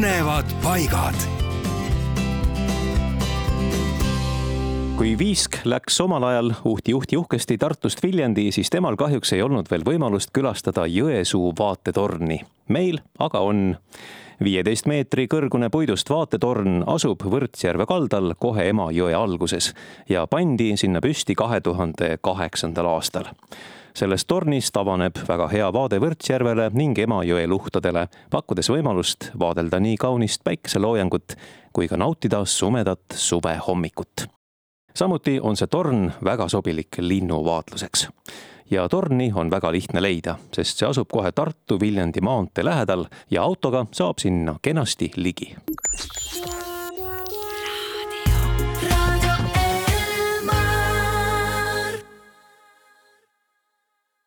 põnevad paigad. kui Viisk läks omal ajal uhti-uhti uhkesti Tartust Viljandi, siis temal kahjuks ei olnud veel võimalust külastada Jõesuu vaatetorni. meil aga on viieteist meetri kõrgune puidust vaatetorn asub Võrtsjärve kaldal kohe Emajõe alguses ja pandi sinna püsti kahe tuhande kaheksandal aastal sellest tornist avaneb väga hea vaade Võrtsjärvele ning Emajõe luhtadele, pakkudes võimalust vaadelda nii kaunist päikeseloojangut kui ka nautida sumedat suvehommikut. samuti on see torn väga sobilik linnuvaatluseks. Ja torni on väga lihtne leida, sest see asub kohe Tartu-Viljandi maantee lähedal ja autoga saab sinna kenasti ligi.